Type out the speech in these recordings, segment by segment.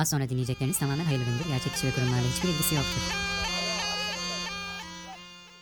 Az sonra dinleyecekleriniz tamamen hayırlıdır. Gerçek kişi ve kurumlarla hiçbir ilgisi yoktur.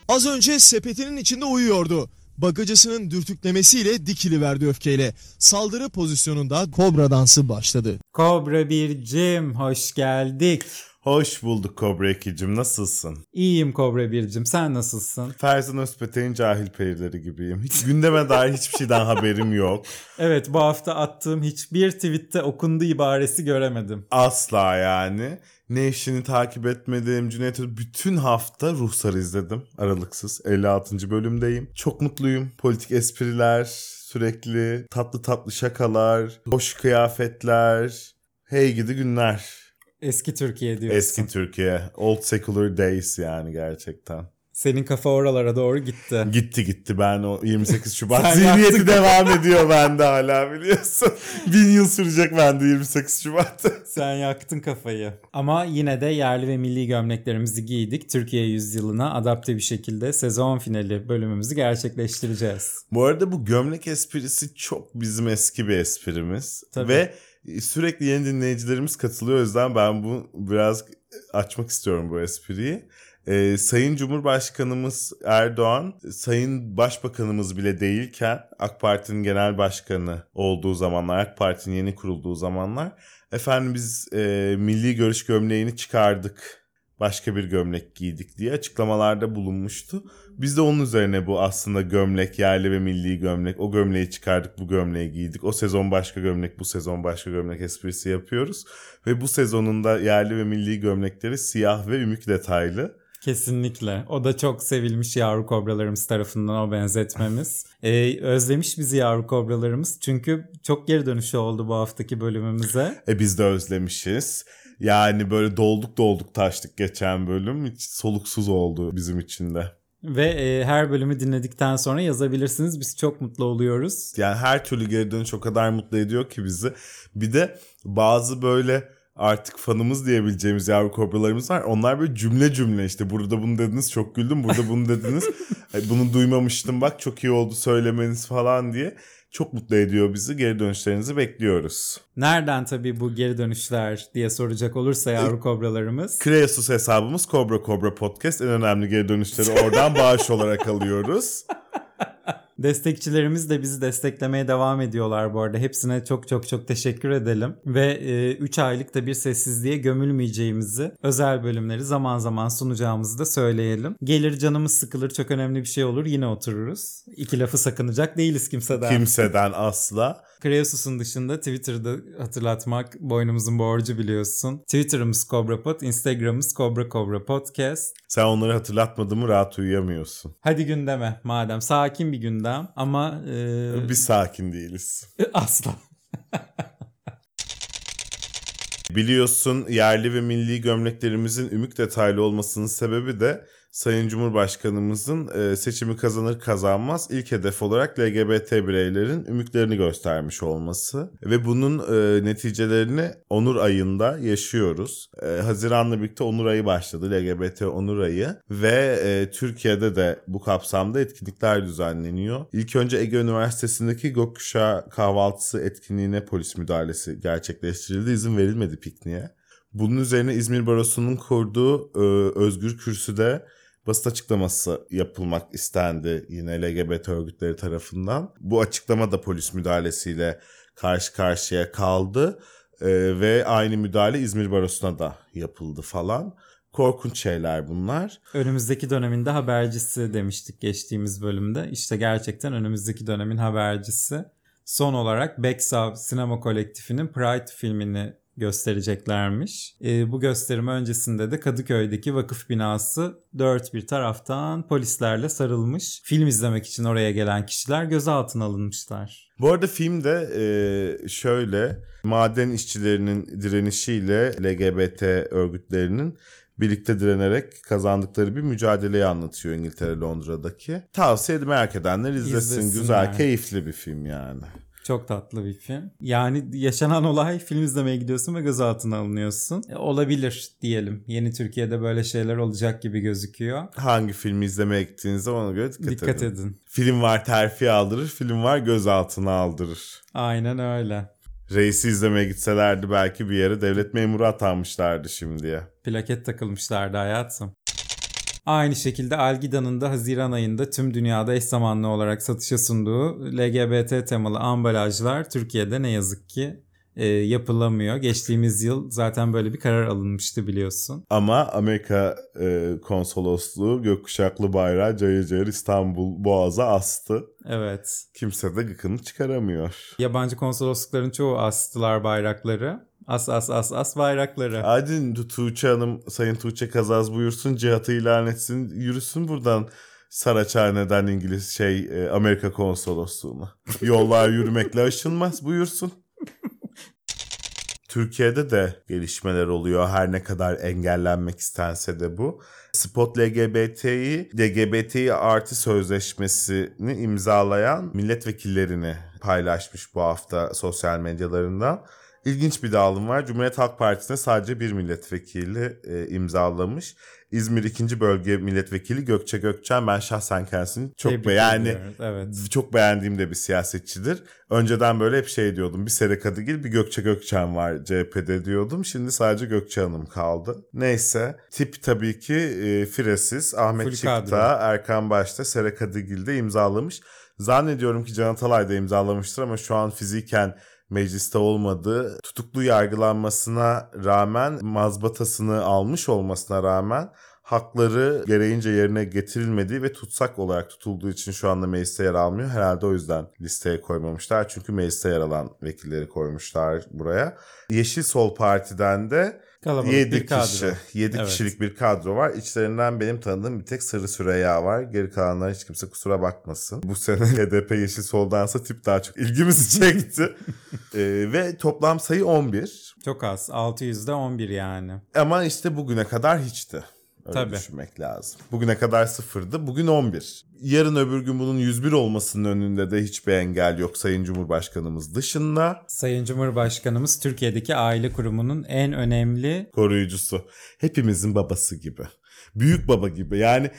Az önce sepetinin içinde uyuyordu. Bagacısının dürtüklemesiyle dikili verdi öfkeyle. Saldırı pozisyonunda kobra dansı başladı. Kobra bircim hoş geldik. Hoş bulduk Kobra Ekicim. Nasılsın? İyiyim Kobra bircim sen nasılsın? Ferzan Özpetek'in cahil perileri gibiyim. Hiç gündeme dair hiçbir şeyden haberim yok. Evet bu hafta attığım hiçbir tweette okundu ibaresi göremedim. Asla yani. Nevşin'i takip etmedim. Cüneyt bütün hafta Ruhsar izledim. Aralıksız. 56. bölümdeyim. Çok mutluyum. Politik espriler sürekli. Tatlı tatlı şakalar. Hoş kıyafetler. Hey gidi günler. Eski Türkiye diyorsun. Eski Türkiye. Old secular days yani gerçekten. Senin kafa oralara doğru gitti. Gitti gitti ben o 28 Şubat zihniyeti devam ediyor bende hala biliyorsun. Bin yıl sürecek bende 28 Şubat. Sen yaktın kafayı. Ama yine de yerli ve milli gömleklerimizi giydik. Türkiye yüzyılına adapte bir şekilde sezon finali bölümümüzü gerçekleştireceğiz. Bu arada bu gömlek esprisi çok bizim eski bir esprimiz. Tabii. Ve sürekli yeni dinleyicilerimiz katılıyor. O yüzden ben bu biraz açmak istiyorum bu espriyi. Ee, Sayın Cumhurbaşkanımız Erdoğan, Sayın Başbakanımız bile değilken AK Parti'nin genel başkanı olduğu zamanlar, AK Parti'nin yeni kurulduğu zamanlar efendim biz e, milli görüş gömleğini çıkardık. Başka bir gömlek giydik diye açıklamalarda bulunmuştu. Biz de onun üzerine bu aslında gömlek, yerli ve milli gömlek. O gömleği çıkardık, bu gömleği giydik. O sezon başka gömlek, bu sezon başka gömlek esprisi yapıyoruz. Ve bu sezonunda yerli ve milli gömlekleri siyah ve ümük detaylı. Kesinlikle. O da çok sevilmiş yavru kobralarımız tarafından o benzetmemiz. Ee, özlemiş bizi yavru kobralarımız. Çünkü çok geri dönüşü oldu bu haftaki bölümümüze. E biz de özlemişiz. Yani böyle dolduk dolduk taştık geçen bölüm. Hiç soluksuz oldu bizim için de. Ve e, her bölümü dinledikten sonra yazabilirsiniz. Biz çok mutlu oluyoruz. Yani her türlü geri dönüş o kadar mutlu ediyor ki bizi. Bir de bazı böyle artık fanımız diyebileceğimiz yavru kobralarımız var. Onlar böyle cümle cümle işte burada bunu dediniz çok güldüm burada bunu dediniz. Bunu duymamıştım bak çok iyi oldu söylemeniz falan diye. Çok mutlu ediyor bizi. Geri dönüşlerinizi bekliyoruz. Nereden tabii bu geri dönüşler diye soracak olursa yavru kobralarımız. Kreasus hesabımız Kobra Kobra Podcast. En önemli geri dönüşleri oradan bağış olarak alıyoruz. Destekçilerimiz de bizi desteklemeye devam ediyorlar bu arada. Hepsine çok çok çok teşekkür edelim. Ve 3 aylıkta bir sessizliğe gömülmeyeceğimizi, özel bölümleri zaman zaman sunacağımızı da söyleyelim. Gelir canımız sıkılır çok önemli bir şey olur yine otururuz. İki lafı sakınacak değiliz kimseden. Kimseden asla. Kreasus'un dışında Twitter'da hatırlatmak boynumuzun borcu biliyorsun. Twitter'ımız CobraPod, Instagram'ımız Cobra Cobra Podcast. Sen onları hatırlatmadın mı rahat uyuyamıyorsun. Hadi gündeme madem. Sakin bir gündem ama e, Biz sakin değiliz. asla. Biliyorsun yerli ve milli gömleklerimizin ümük detaylı olmasının sebebi de Sayın Cumhurbaşkanımızın e, seçimi kazanır kazanmaz ilk hedef olarak LGBT bireylerin ümüklerini göstermiş olması. Ve bunun e, neticelerini Onur ayında yaşıyoruz. E, Haziran'la birlikte Onur ayı başladı. LGBT Onur ayı. Ve Türkiye'de de bu kapsamda etkinlikler düzenleniyor. İlk önce Ege Üniversitesi'ndeki gökkuşağı kahvaltısı etkinliğine polis müdahalesi gerçekleştirildi. İzin verilmedi pikniğe. Bunun üzerine İzmir Barosu'nun kurduğu e, Özgür Kürsü'de basın açıklaması yapılmak istendi yine LGBT örgütleri tarafından. Bu açıklama da polis müdahalesiyle karşı karşıya kaldı E, ve aynı müdahale İzmir Barosu'na da yapıldı falan. Korkunç şeyler bunlar. Önümüzdeki döneminde habercisi demiştik geçtiğimiz bölümde. İşte gerçekten önümüzdeki dönemin habercisi. Son olarak Beksav Sinema Kolektifi'nin Pride filmini göstereceklermiş. Ee, bu gösterim öncesinde de Kadıköy'deki vakıf binası dört bir taraftan polislerle sarılmış. Film izlemek için oraya gelen kişiler gözaltına alınmışlar. Bu arada filmde e, şöyle maden işçilerinin direnişiyle LGBT örgütlerinin birlikte direnerek kazandıkları bir mücadeleyi anlatıyor İngiltere Londra'daki. Tavsiye merak edenler izlesin. İzlesinler. Güzel, keyifli bir film yani. Çok tatlı bir film. Yani yaşanan olay film izlemeye gidiyorsun ve gözaltına alınıyorsun. E, olabilir diyelim. Yeni Türkiye'de böyle şeyler olacak gibi gözüküyor. Hangi filmi izlemeye gittiğinizde ona göre dikkat, Dikkat edin. edin. Film var terfi aldırır, film var gözaltına aldırır. Aynen öyle. Reisi izlemeye gitselerdi belki bir yere devlet memuru atanmışlardı şimdiye. Plaket takılmışlardı hayatım. Aynı şekilde Algida'nın da Haziran ayında tüm dünyada eş zamanlı olarak satışa sunduğu LGBT temalı ambalajlar Türkiye'de ne yazık ki e, yapılamıyor. Geçtiğimiz yıl zaten böyle bir karar alınmıştı biliyorsun. Ama Amerika e, konsolosluğu gökkuşaklı bayrağı cayır cayır İstanbul Boğaz'a astı. Evet. Kimse de gıkını çıkaramıyor. Yabancı konsoloslukların çoğu astılar bayrakları. As as as as bayrakları. Hadi Tuğçe Hanım, Sayın Tuğçe Kazaz buyursun, cihatı ilan etsin, yürüsün buradan Saraçhane'den İngiliz şey e, Amerika konsolosluğuna. Yollar yürümekle aşılmaz buyursun. Türkiye'de de gelişmeler oluyor her ne kadar engellenmek istense de bu. Spot LGBT'yi, LGBT'yi artı sözleşmesini imzalayan milletvekillerini paylaşmış bu hafta sosyal medyalarından. İlginç bir dağılım var. Cumhuriyet Halk Partisi'ne sadece bir milletvekili e, imzalamış. İzmir 2. Bölge Milletvekili Gökçe Gökçen ben şahsen kendisini çok Tebrik beğeni ediyoruz, Evet. çok beğendiğim de bir siyasetçidir. Önceden böyle hep şey diyordum. Bir Sere Kadıgil bir Gökçe Gökçen var CHP'de diyordum. Şimdi sadece Gökçe Hanım kaldı. Neyse. Tip tabii ki e, Firesiz. Ahmet Full Çıkta, kadro. Erkan Başta, Sere Kadıgil de imzalamış. Zannediyorum ki Can Atalay da imzalamıştır ama şu an fiziken mecliste olmadığı, tutuklu yargılanmasına rağmen mazbatasını almış olmasına rağmen hakları gereğince yerine getirilmediği ve tutsak olarak tutulduğu için şu anda mecliste yer almıyor. Herhalde o yüzden listeye koymamışlar. Çünkü mecliste yer alan vekilleri koymuşlar buraya. Yeşil Sol Parti'den de Kalabalık 7 bir kadro. kişi, 7 Evet. kişilik bir kadro var. İçlerinden benim tanıdığım bir tek Sarı Süreyya var. Geri kalanlar hiç kimse kusura bakmasın. Bu sene HDP Yeşil Sol'dansa tip daha çok ilgimizi çekti. Ee, ve toplam sayı 11. Çok az. 600'de 11 yani. Ama işte bugüne kadar hiçti. Öyle Tabii. düşünmek lazım. Bugüne kadar sıfırdı. Bugün 11. Yarın öbür gün bunun 101 olmasının önünde de hiçbir engel yok Sayın Cumhurbaşkanımız dışında. Sayın Cumhurbaşkanımız Türkiye'deki aile kurumunun en önemli Koruyucusu. Hepimizin babası gibi. Büyük baba gibi. Yani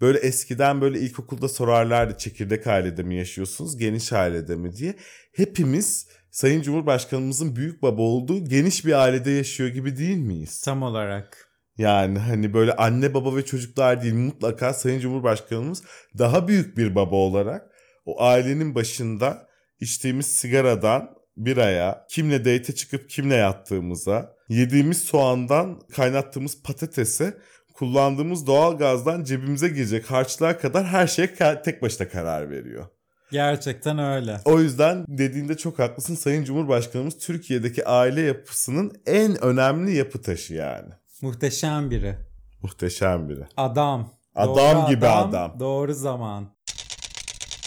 böyle eskiden böyle ilkokulda sorarlardı çekirdek ailede mi yaşıyorsunuz, geniş ailede mi diye. Hepimiz Sayın Cumhurbaşkanımızın büyük baba olduğu geniş bir ailede yaşıyor gibi değil miyiz? tam olarak. Yani hani böyle anne baba ve çocuklar değil mutlaka Sayın Cumhurbaşkanımız daha büyük bir baba olarak o ailenin başında içtiğimiz sigaradan biraya, kimle date çıkıp kimle yattığımıza, yediğimiz soğandan kaynattığımız patatese, kullandığımız doğal gazdan cebimize girecek harçlığa kadar her şeye tek başına karar veriyor. Gerçekten öyle. O yüzden dediğinde çok haklısın Sayın Cumhurbaşkanımız Türkiye'deki aile yapısının en önemli yapı taşı yani. Muhteşem biri. Muhteşem biri. Adam. Adam gibi adam. Doğru zaman.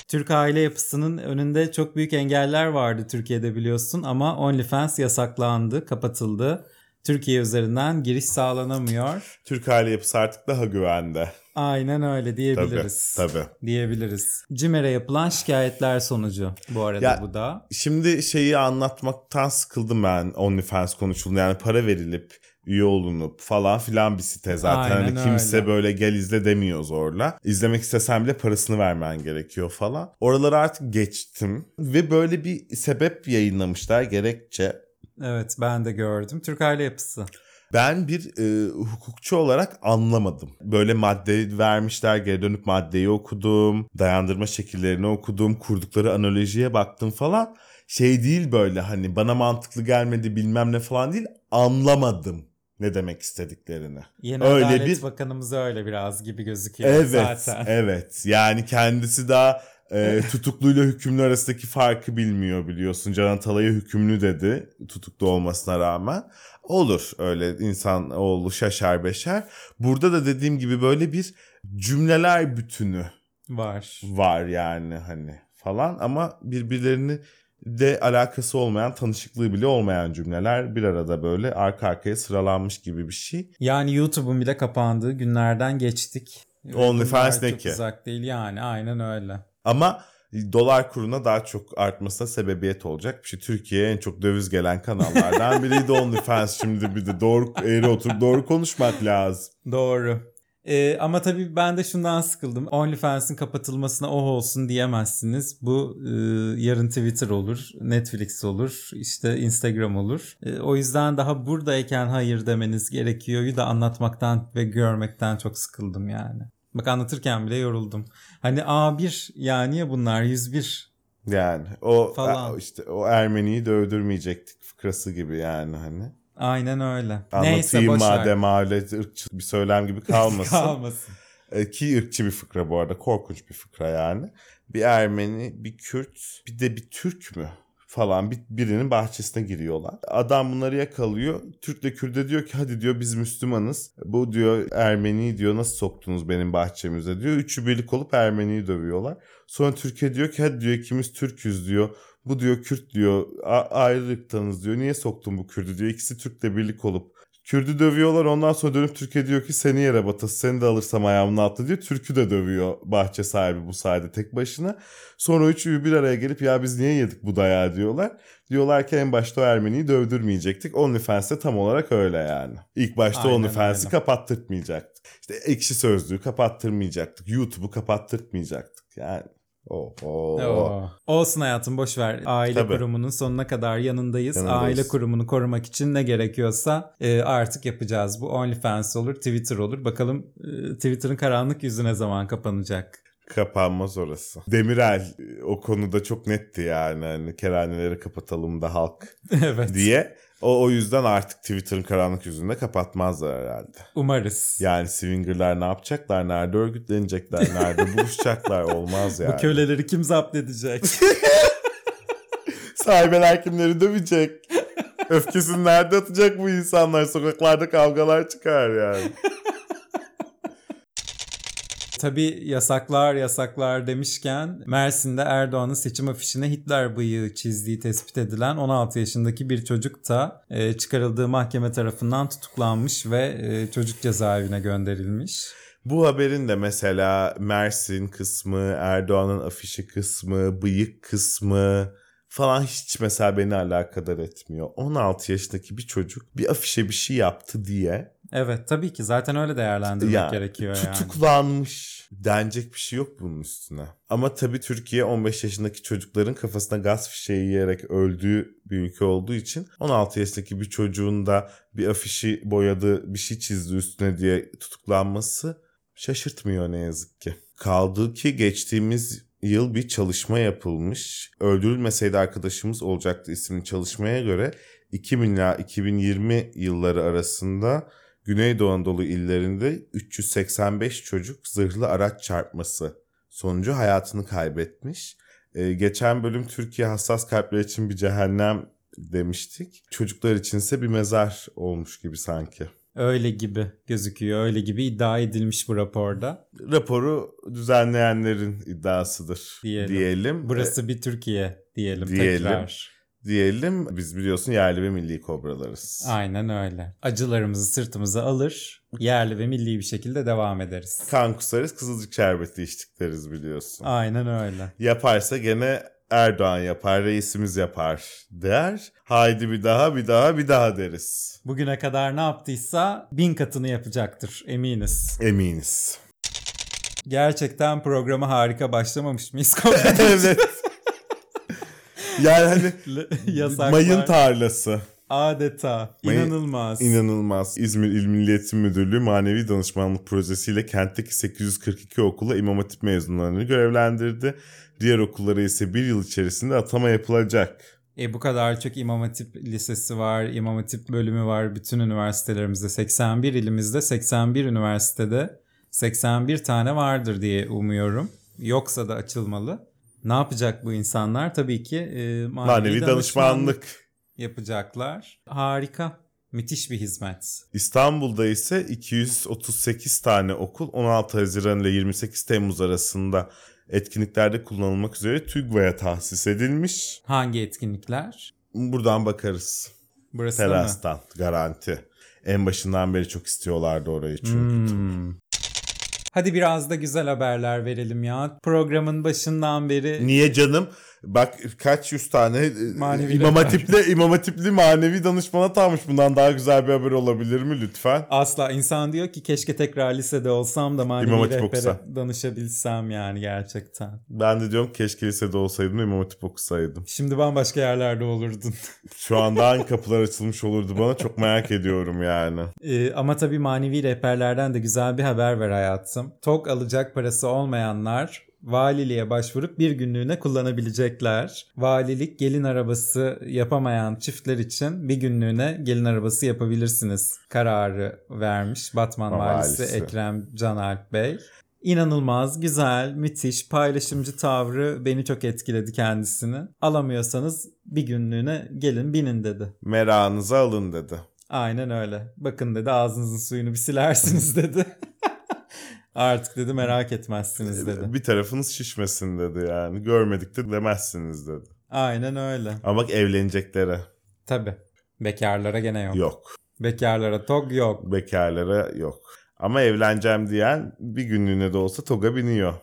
Türk aile yapısının önünde çok büyük engeller vardı Türkiye'de biliyorsun ama OnlyFans yasaklandı, kapatıldı. Türkiye üzerinden giriş sağlanamıyor. Türk aile yapısı artık daha güvende. Aynen öyle Tabii, diyebiliriz. tabii. Diyebiliriz. CİMER'e yapılan şikayetler sonucu bu arada Ya- bu da. Şimdi şeyi anlatmaktan sıkıldım ben OnlyFans konuşuldu. Yani para verilip üye olunup falan filan bir site zaten. Aynen hani kimse öyle. böyle gel izle demiyor zorla. İzlemek istesen bile parasını vermen gerekiyor falan. Oraları artık geçtim. Ve böyle bir sebep yayınlamışlar gerekçe. Evet ben de gördüm. Türk aile yapısı. Ben bir e, hukukçu olarak anlamadım. Böyle madde vermişler geri dönüp maddeyi okudum. Dayandırma şekillerini okudum. Kurdukları analojiye baktım falan. Şey değil böyle hani bana mantıklı gelmedi bilmem ne falan değil. Anlamadım ne demek istediklerini. Yeni Öyle Adalet bir- Bakanımız öyle biraz gibi gözüküyor Evet, zaten. evet. Yani kendisi daha e, tutukluyla hükümlü arasındaki farkı bilmiyor biliyorsun. Can Atalay'a hükümlü dedi tutuklu olmasına rağmen. Olur öyle insan oğlu şaşar beşer. Burada da dediğim gibi böyle bir cümleler bütünü Var. var yani hani falan ama birbirlerini de alakası olmayan, tanışıklığı bile olmayan cümleler bir arada böyle arka arkaya sıralanmış gibi bir şey. Yani YouTube'un bile kapandığı günlerden geçtik. OnlyFans ne ki? uzak değil yani aynen öyle. Ama dolar kuruna daha çok artmasına sebebiyet olacak bir şey. Türkiye'ye en çok döviz gelen kanallardan biriydi OnlyFans. Şimdi bir de doğru eğri oturup doğru konuşmak lazım. Doğru. Ee, ama tabii ben de şundan sıkıldım. OnlyFans'in kapatılmasına oh olsun diyemezsiniz. Bu e, yarın Twitter olur, Netflix olur, işte Instagram olur. E, o yüzden daha buradayken hayır demeniz gerekiyor. da anlatmaktan ve görmekten çok sıkıldım yani. Bak anlatırken bile yoruldum. Hani A1 yani ya bunlar 101 Yani o Falan. e, işte o Ermeniyi de öldürmeyecektik fıkrası gibi yani hani. Aynen öyle. Anlatayım ver. madem öyle ırkçı bir söylem gibi kalmasın. Kalmasın. E, Ki ırkçı bir fıkra bu arada. Korkunç bir fıkra yani. Bir Ermeni, bir Kürt, bir de bir Türk mü? falan bir, birinin bahçesine giriyorlar. Adam bunları yakalıyor. Türk de Kürt'e diyor ki hadi diyor biz Müslümanız. Bu diyor Ermeniyi diyor nasıl soktunuz benim bahçemize diyor. Üçü birlik olup Ermeniyi dövüyorlar. Sonra Türkiye diyor ki hadi diyor ikimiz Türk'üz diyor. Bu diyor Kürt diyor A- ayrı ırktanız diyor. Niye soktun bu Kürt'ü diyor. İkisi Türk'le birlik olup Kürt'ü dövüyorlar ondan sonra dönüp Türkiye diyor ki seni yere batası seni de alırsam ayağımın altına diyor. Türk'ü de dövüyor bahçe sahibi bu sayede tek başına. Sonra üçü bir araya gelip ya biz niye yedik bu dayağı diyorlar. Diyorlar ki en başta o Ermeniyi dövdürmeyecektik. OnlyFans de tam olarak öyle yani. İlk başta OnlyFans'i kapattırtmayacaktık. İşte ekşi sözlüğü kapattırmayacaktık. YouTube'u kapattırmayacaktık. Yani o o. Oo. Olsun hayatım boş ver. Aile Tabii. kurumunun sonuna kadar yanındayız. Yanındayız. Aile kurumunu korumak için ne gerekiyorsa e, artık yapacağız. Bu OnlyFans olur, Twitter olur. Bakalım e, Twitter'ın karanlık yüzü ne zaman kapanacak? Kapanmaz orası. Demirel e, o konuda çok netti yani. Hani kerhaneleri kapatalım da halk evet. diye. O, o yüzden artık Twitter'ın karanlık yüzünde kapatmazlar herhalde. Umarız. Yani swingerlar ne yapacaklar? Nerede örgütlenecekler? Nerede buluşacaklar? Olmaz yani. Bu köleleri kim zapt edecek? Sahibeler kimleri dövecek? Öfkesini nerede atacak bu insanlar? Sokaklarda kavgalar çıkar yani. Tabii yasaklar yasaklar demişken Mersin'de Erdoğan'ın seçim afişine Hitler bıyığı çizdiği tespit edilen 16 yaşındaki bir çocuk da e, çıkarıldığı mahkeme tarafından tutuklanmış ve e, çocuk cezaevine gönderilmiş. Bu haberin de mesela Mersin kısmı, Erdoğan'ın afişi kısmı, bıyık kısmı falan hiç mesela beni alakadar etmiyor. 16 yaşındaki bir çocuk bir afişe bir şey yaptı diye Evet tabii ki zaten öyle değerlendirmek Ya, gerekiyor yani. tutuklanmış denecek bir şey yok bunun üstüne. Ama tabii Türkiye 15 yaşındaki çocukların kafasına gaz fişeği yiyerek öldüğü bir ülke olduğu için 16 yaşındaki bir çocuğun da bir afişi boyadı, bir şey çizdi üstüne diye tutuklanması şaşırtmıyor ne yazık ki. Kaldı ki geçtiğimiz yıl bir çalışma yapılmış. Öldürülmeseydi arkadaşımız olacaktı isimli çalışmaya göre 2000 ila 2020 yılları arasında Güneydoğu Anadolu illerinde 385 çocuk zırhlı araç çarpması sonucu hayatını kaybetmiş. Ee, geçen bölüm Türkiye hassas kalpler için bir cehennem demiştik. Çocuklar içinse bir mezar olmuş gibi sanki. Öyle gibi gözüküyor. Öyle gibi iddia edilmiş bu raporda. Raporu düzenleyenlerin iddiasıdır Diyelim. diyelim. Burası bir Türkiye diyelim, diyelim. tekrar. Diyelim. Biz biliyorsun yerli ve milli kobralarız. Aynen öyle. Acılarımızı sırtımıza alır, yerli ve milli bir şekilde devam ederiz. Kan kusarız, kızılcık şerbeti içtik deriz biliyorsun. Aynen öyle. Yaparsa gene Erdoğan yapar, reisimiz yapar der. Haydi bir daha, bir daha, bir daha deriz. Bugüne kadar ne yaptıysa bin katını yapacaktır eminiz. Eminiz. Gerçekten programa harika başlamamış mıyız? evet. Yani hani Yasaklar. mayın tarlası. Adeta. Mayın- İnanılmaz. İnanılmaz. İzmir İl Milli Eğitim Müdürlüğü Manevi Danışmanlık Projesi ile kentteki 842 okula İmam Hatip mezunlarını görevlendirdi. Diğer okullara ise bir yıl içerisinde atama yapılacak. E bu kadar çok İmam Hatip Lisesi var, İmam Hatip bölümü var bütün üniversitelerimizde. 81 ilimizde 81 üniversitede 81 tane vardır diye umuyorum. Yoksa da açılmalı. Ne yapacak bu insanlar? Tabii ki e, manevi, Manevi danışmanlık. yapacaklar. Harika. Müthiş bir hizmet. İstanbul'da ise 238 tane okul 16 Haziran ile 28 Temmuz arasında etkinliklerde kullanılmak üzere TÜGVA'ya tahsis edilmiş. Hangi etkinlikler? Buradan bakarız. Burası da mı? Terastan garanti. En başından beri çok istiyorlardı orayı çünkü. Hmm. Hadi biraz da güzel haberler verelim ya. Programın başından beri Niye canım? Bak kaç yüz tane e, Manevi İmam. Hatip'le İmam Hatip'li manevi danışmana tanmış. Bundan daha güzel bir haber olabilir mi lütfen? Asla insan diyor ki keşke tekrar lisede olsam da manevi İmam rehbere okusa. danışabilsem yani gerçekten. Ben de diyorum keşke lisede olsaydım İmam Hatip okusaydım. Şimdi bambaşka yerlerde olurdun. Şu anda hangi kapılar açılmış olurdu bana çok merak ediyorum yani. Ee, ama tabii manevi rehberlerden de güzel bir haber ver hayatım. TOG alacak parası olmayanlar valiliğe başvurup bir günlüğüne kullanabilecekler. Valilik gelin arabası yapamayan çiftler için bir günlüğüne gelin arabası yapabilirsiniz kararı vermiş Batman valisi valisi. Ekrem Canalp Bey. İnanılmaz, güzel, müthiş, paylaşımcı tavrı beni çok etkiledi kendisini. Alamıyorsanız bir günlüğüne gelin binin dedi. Merakınızı alın dedi. Aynen öyle. Bakın dedi ağzınızın suyunu bir silersiniz dedi. Artık dedi merak etmezsiniz dedi. Bir tarafınız şişmesin dedi yani. Görmedik de demezsiniz dedi. Aynen öyle. Ama bak evleneceklere Tabi. Bekarlara gene yok. yok. Bekarlara tog yok. Bekarlara yok. Ama evleneceğim diyen bir günlüğüne de olsa toga biniyor.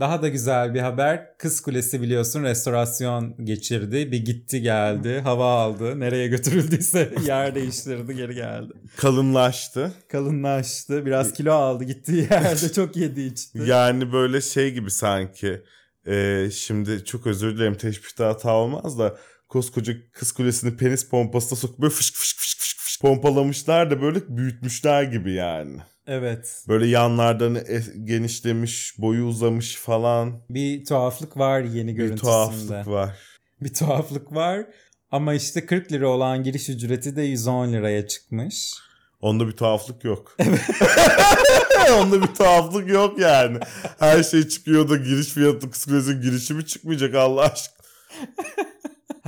Daha da güzel bir haber. Kız Kulesi biliyorsun restorasyon geçirdi. Bir gitti geldi. Hava aldı. Nereye götürüldüyse yer değiştirdi geri geldi. Kalınlaştı. Kalınlaştı. Biraz kilo aldı gittiği yerde. Çok yedi içti. Yani böyle şey gibi sanki. Ee, şimdi çok özür dilerim teşbihte hata olmaz da koskoca kız kulesini penis pompasına sokup böyle fışk fışk fışk fışk fışk pompalamışlar da böyle büyütmüşler gibi yani. Evet. Böyle yanlardan genişlemiş, boyu uzamış falan. Bir tuhaflık var yeni Bir görüntüsünde. tuhaflık var. bir tuhaflık var. Ama işte 40 lira olan giriş ücreti de 110 liraya çıkmış. Onda bir tuhaflık yok. Onda bir tuhaflık yok yani. Her şey çıkıyor da giriş fiyatı kız kulesinin girişi mi çıkmayacak Allah aşkına?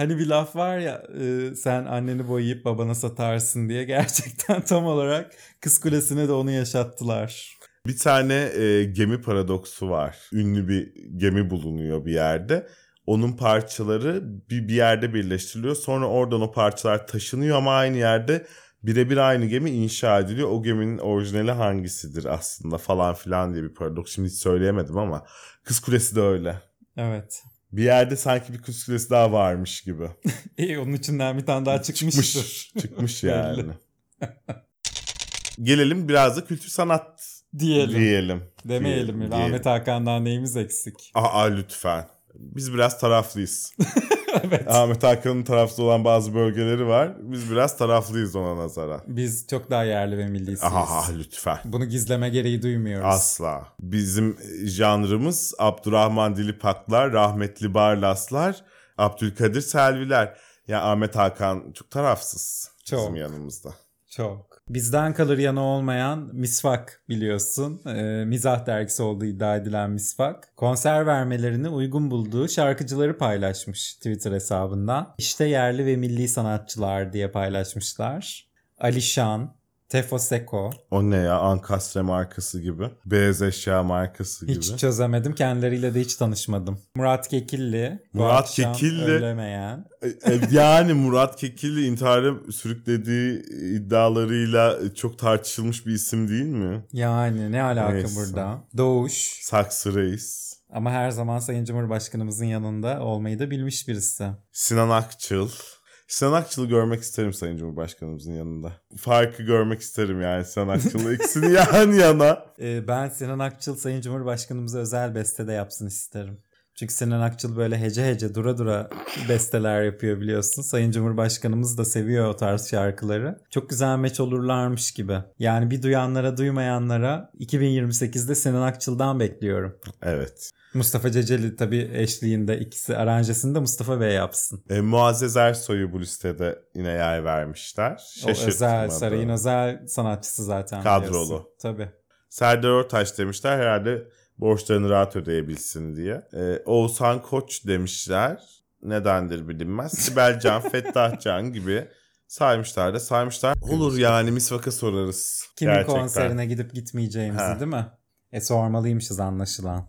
Hani bir laf var ya e, sen anneni boyayıp babana satarsın diye gerçekten tam olarak Kız Kulesi'ne de onu yaşattılar. Bir tane e, gemi paradoksu var. Ünlü bir gemi bulunuyor bir yerde. Onun parçaları bir, bir yerde birleştiriliyor. Sonra oradan o parçalar taşınıyor ama aynı yerde birebir aynı gemi inşa ediliyor. O geminin orijinali hangisidir aslında falan filan diye bir paradoks. Şimdi hiç söyleyemedim ama Kız Kulesi de öyle. Evet. Bir yerde sanki bir Kulesi daha varmış gibi. İyi onun içinden bir tane daha çıkmıştır. Çıkmış. Çıkmış yani. Gelelim biraz da kültür sanat Diyelim. diyelim. Demeyelim? Diyelim. Ahmet Hakan'dan neyimiz eksik? Aa lütfen. Biz biraz taraflıyız. evet. Ahmet Hakan'ın taraflı olan bazı bölgeleri var. Biz biraz taraflıyız ona nazaran. Biz çok daha yerli ve millisiyiz. Aha lütfen. Bunu gizleme gereği duymuyoruz. Asla. Bizim janrımız Abdurrahman Dilipaklar, Rahmetli Barlaslar, Abdülkadir Selviler. Ya Ahmet Hakan çok tarafsız Çok. bizim yanımızda. Çok. Bizden kalır yanı olmayan Misvak biliyorsun. Ee, mizah dergisi olduğu iddia edilen Misvak. Konser vermelerini uygun bulduğu şarkıcıları paylaşmış Twitter hesabından. İşte yerli ve milli sanatçılar diye paylaşmışlar. Alişan, Tefo Seko. O ne ya? Ankastre markası gibi. Beyaz eşya markası gibi. Hiç çözemedim. Kendileriyle de hiç tanışmadım. Murat Kekilli. Murat Kekilli. Ölemeyen. E, yani Murat Kekilli intihara sürüklediği iddialarıyla çok tartışılmış bir isim değil mi? Yani ne alaka Neyse. burada? Doğuş. Saksı Reis. Ama her zaman Sayın Cumhurbaşkanımızın yanında olmayı da bilmiş birisi. Sinan Akçıl. Sinan Akçıl'ı görmek isterim Sayın Cumhurbaşkanımızın yanında. Farkı görmek isterim yani Sinan Akçıl'la ikisini yan yana. Ee, ben Sinan Akçıl Sayın Cumhurbaşkanımıza özel beste de yapsın isterim. Çünkü Sinan Akçıl böyle hece hece dura dura besteler yapıyor biliyorsun. Sayın Cumhurbaşkanımız da seviyor o tarz şarkıları. Çok güzel meç olurlarmış gibi. Yani bir duyanlara duymayanlara 2028'de Sinan Akçıl'dan bekliyorum. Evet. Mustafa Ceceli tabii eşliğinde ikisi aranjesini de Mustafa Bey yapsın. E, Muazzez Ersoy'u bu listede yine yer vermişler. O özel, Şaşırtmadı. sarayın özel sanatçısı zaten. Kadrolu. biliyorsun. Tabii. Serdar Ortaç demişler herhalde borçlarını rahat ödeyebilsin diye. Ee, Oğuzhan Koç demişler. Nedendir bilinmez. Sibel Can, Fettah Can gibi saymışlar da saymışlar. Olur yani misvaka sorarız. Kimin Gerçekten. konserine gidip gitmeyeceğimizi Ha. değil mi? E sormalıymışız anlaşılan.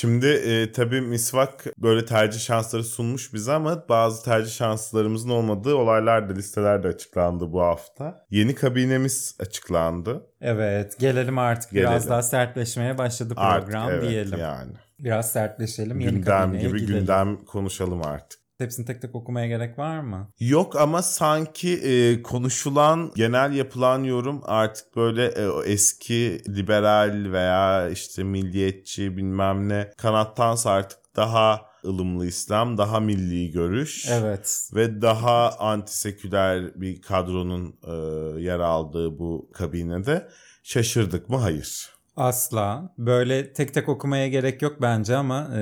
Şimdi e, tabii misvak böyle tercih şansları sunmuş bize ama bazı tercih şanslarımızın olmadığı olaylar da listelerde açıklandı bu hafta. Yeni kabinemiz açıklandı. Evet gelelim artık biraz Gelelim. daha sertleşmeye başladı Artık program evet diyelim. yani. Biraz sertleşelim. Yeni gündem kabineye gibi gidelim. gündem konuşalım artık. Hepsini tek tek okumaya gerek var mı? Yok ama sanki e, konuşulan, genel yapılan yorum artık böyle e, o eski liberal veya işte milliyetçi bilmem ne kanattansa artık daha ılımlı İslam, daha milli görüş Evet. ve daha antiseküler bir kadronun e, yer aldığı bu kabinede şaşırdık mı? Hayır. Asla. Böyle tek tek okumaya gerek yok bence ama e,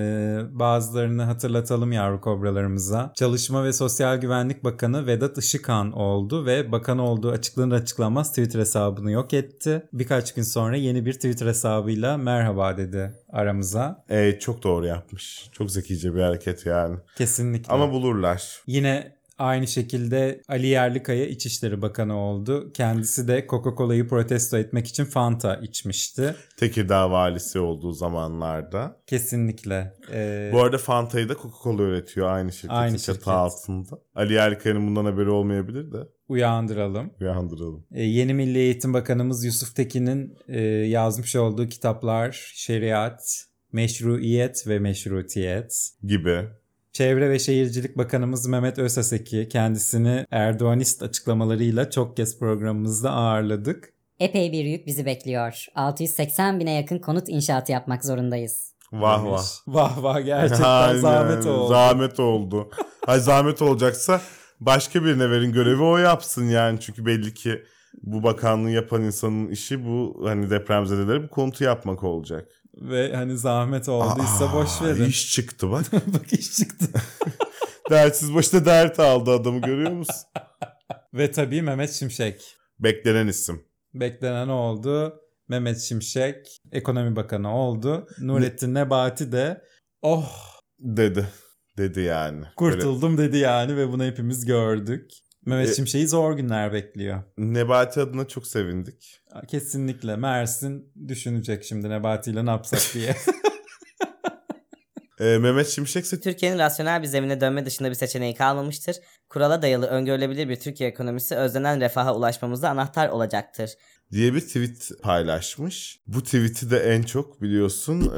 bazılarını hatırlatalım yavru kobralarımıza. Çalışma ve Sosyal Güvenlik Bakanı Vedat Işıkhan oldu ve bakan olduğu açıklanır açıklanmaz Twitter hesabını yok etti. Birkaç gün sonra yeni bir Twitter hesabıyla merhaba dedi aramıza. E, çok doğru yapmış. Çok zekice bir hareket yani. Kesinlikle. Ama bulurlar. Yine aynı şekilde Ali Yerlikaya İçişleri Bakanı oldu. Kendisi de Coca-Cola'yı protesto etmek için Fanta içmişti. Tekirdağ valisi olduğu zamanlarda. Kesinlikle. Ee, Bu arada Fanta'yı da Coca-Cola üretiyor aynı şirketin Aynı çatı şirket. altında. Ali Yerlikaya'nın bundan haberi olmayabilir de uyandıralım. uyandıralım. Ee, yeni Milli Eğitim Bakanımız Yusuf Tekin'in e, yazmış olduğu kitaplar Şeriat, Meşruiyet ve Meşrutiyet. Gibi. Çevre ve Şehircilik Bakanımız Mehmet Özaseki kendisini Erdoğanist açıklamalarıyla çok kez programımızda ağırladık. Epey bir yük bizi bekliyor. 680 bine yakın konut inşaatı yapmak zorundayız. Vah demiş. vah. Vah vah gerçekten Aynen, zahmet oldu. Zahmet oldu. Hay zahmet olacaksa başka birine verin görevi o yapsın yani. Çünkü belli ki bu bakanlığı yapan insanın işi bu hani depremzedelere bu konutu yapmak olacak. Ve hani zahmet olduysa boş verin. İş çıktı bak. Bak iş çıktı. Dertsiz başta dert aldı adamı görüyor musun? Ve tabii Mehmet Şimşek. Beklenen isim. Beklenen oldu. Mehmet Şimşek ekonomi bakanı oldu. Nurettin Nebati de oh Dedi. Dedi yani. Böyle kurtuldum dedi yani ve bunu hepimiz gördük. Mehmet E- Şimşek'i zor günler bekliyor. Nebati adına çok sevindik. Kesinlikle Mersin düşünecek şimdi Nebati ile ne yapsak diye. Ee, Mehmet Şimşek ise Türkiye'nin rasyonel bir zemine dönme dışında bir seçeneği kalmamıştır. Kurala dayalı öngörülebilir bir Türkiye ekonomisi özlenen refaha ulaşmamızda anahtar olacaktır. diye bir tweet paylaşmış. Bu tweet'i de en çok biliyorsun e,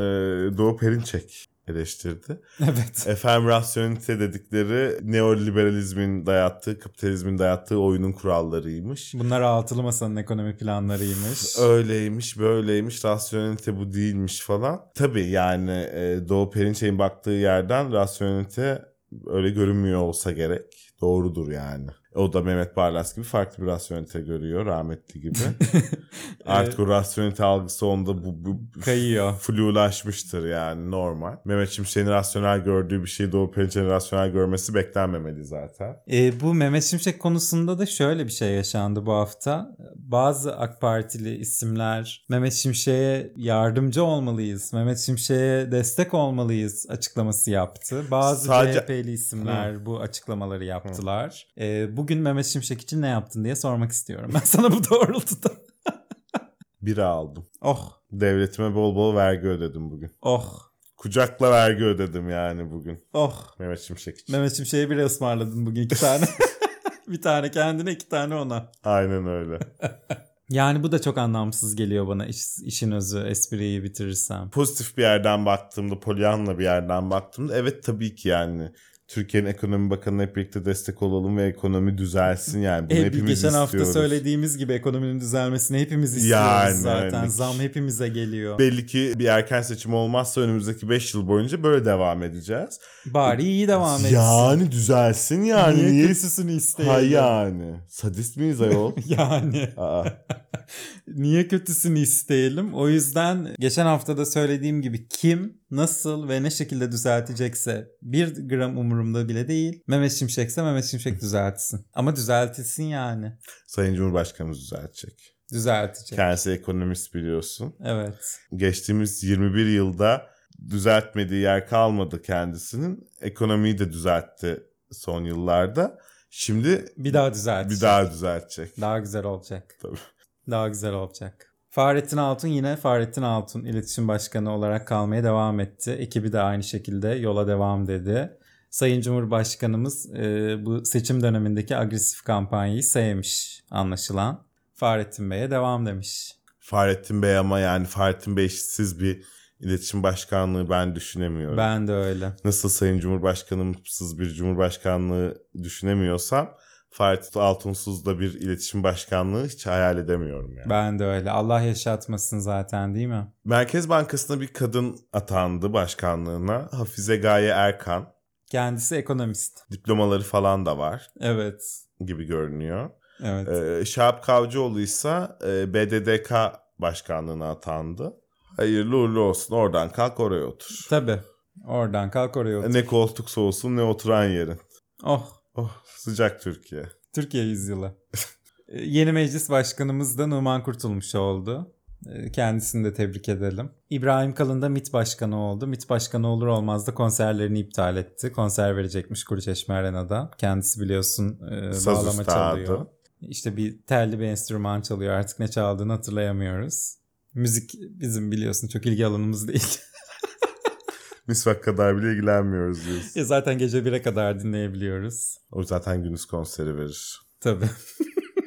Doğu Perinçek eleştirdi. evet. Efendim rasyonelite dedikleri neoliberalizmin dayattığı, kapitalizmin dayattığı oyunun kurallarıymış. Bunlar altılı masanın ekonomi planlarıymış. Öyleymiş, böyleymiş, rasyonelite bu değilmiş falan. Tabii yani e, Doğu Perinçek'in baktığı yerden rasyonelite öyle görünmüyor olsa gerek. Doğrudur yani. O da Mehmet Barlas gibi farklı bir rasyonelite görüyor rahmetli gibi. Artık o rasyonelite algısı onda bu, bu Kayıyor. flulaşmıştır yani normal. Mehmet Şimşek'in rasyonel gördüğü bir şeyi Doğu Perinçek'in rasyonel görmesi beklenmemeli zaten. E, bu Mehmet Şimşek konusunda da şöyle bir şey yaşandı bu hafta. Bazı AK Partili isimler Mehmet Şimşek'e yardımcı olmalıyız, Mehmet Şimşek'e destek olmalıyız açıklaması yaptı. Bazı Sadece- CHP'li isimler bu açıklamaları yaptılar. E, bugün Mehmet Şimşek için ne yaptın diye sormak istiyorum ben sana bu doğrultuda. Bira aldım. oh, Devletime bol bol vergi ödedim bugün. oh, Kucakla vergi ödedim yani bugün. oh. Mehmet Şimşek için. Mehmet Şimşek'e bile ısmarladın bugün iki tane. bir tane kendine iki tane ona. Aynen öyle. Yani bu da çok anlamsız geliyor bana iş, işin özü espriyi bitirirsem. Pozitif bir yerden baktığımda, polyanla bir yerden baktığımda evet tabii ki yani Türkiye'nin ekonomi bakanına hep birlikte destek olalım ve ekonomi düzelsin yani. Bunu E, hepimiz geçen hafta istiyoruz. söylediğimiz gibi ekonominin düzelmesini hepimiz istiyoruz Yani, zaten. yani. Zam hepimize geliyor. Belli ki bir erken seçim olmazsa önümüzdeki 5 yıl boyunca böyle devam edeceğiz. Bari iyi devam etsin. Yani düzelsin yani. Niye Niye? kötüsünü isteyelim? Ha yani. Sadist miyiz ayol? Yani Aa. niye kötüsünü isteyelim? O yüzden geçen hafta da söylediğim gibi kim, nasıl ve ne şekilde düzeltecekse bir gram umurumda bile değil. Mehmet Şimşek'se Mehmet Şimşek düzeltsin. Ama düzeltilsin yani. Sayın Cumhurbaşkanımız düzeltecek. Düzeltecek. Kendisi ekonomist biliyorsun. Evet. Geçtiğimiz 21 yılda düzeltmediği yer kalmadı kendisinin. Ekonomiyi de düzeltti son yıllarda. Şimdi Bir daha düzeltecek. bir daha düzeltecek. Daha güzel olacak. Tabii. Daha güzel olacak. Fahrettin Altun yine Fahrettin Altun iletişim başkanı olarak kalmaya devam etti. Ekibi de aynı şekilde yola devam dedi. Sayın Cumhurbaşkanımız e, bu seçim dönemindeki agresif kampanyayı sevmiş anlaşılan. Fahrettin Bey'e devam demiş. Fahrettin Bey ama yani Fahrettin Bey siz bir iletişim başkanlığı ben düşünemiyorum. Ben de öyle. Nasıl Sayın Cumhurbaşkanımsız bir cumhurbaşkanlığı düşünemiyorsam Fatih Altunsuz da bir iletişim başkanlığı hiç hayal edemiyorum yani. Ben de öyle. Allah yaşatmasın zaten değil mi? Merkez Bankası'na bir kadın atandı başkanlığına. Hafize Gaye Erkan. Kendisi ekonomist. Diplomaları falan da var Evet. gibi görünüyor. Evet. Ee, Şahap Kavcıoğlu ise e, BDDK başkanlığına atandı. Hayırlı uğurlu olsun. Oradan kalk oraya otur. Tabii. Oradan kalk oraya otur. Ne koltuk soğusun ne oturan yerin. Oh. Sıcak Türkiye. Türkiye yüzyılı. Ee, Yeni meclis başkanımız da Numan Kurtulmuş oldu. Ee, Kendisini de tebrik edelim. İbrahim Kalın da MİT başkanı oldu. MİT başkanı olur olmaz da konserlerini iptal etti. Konser verecekmiş Kuruçeşme Arena'da. Kendisi biliyorsun e, Saz bağlama üstadı. çalıyor. İşte bir telli bir enstrüman çalıyor. Artık ne çaldığını hatırlayamıyoruz. Müzik bizim biliyorsun çok ilgi alanımız değil. Misvak kadar bile ilgilenmiyoruz diyoruz. Ya zaten gece 1'e kadar dinleyebiliyoruz. O zaten gündüz konseri verir. Tabii.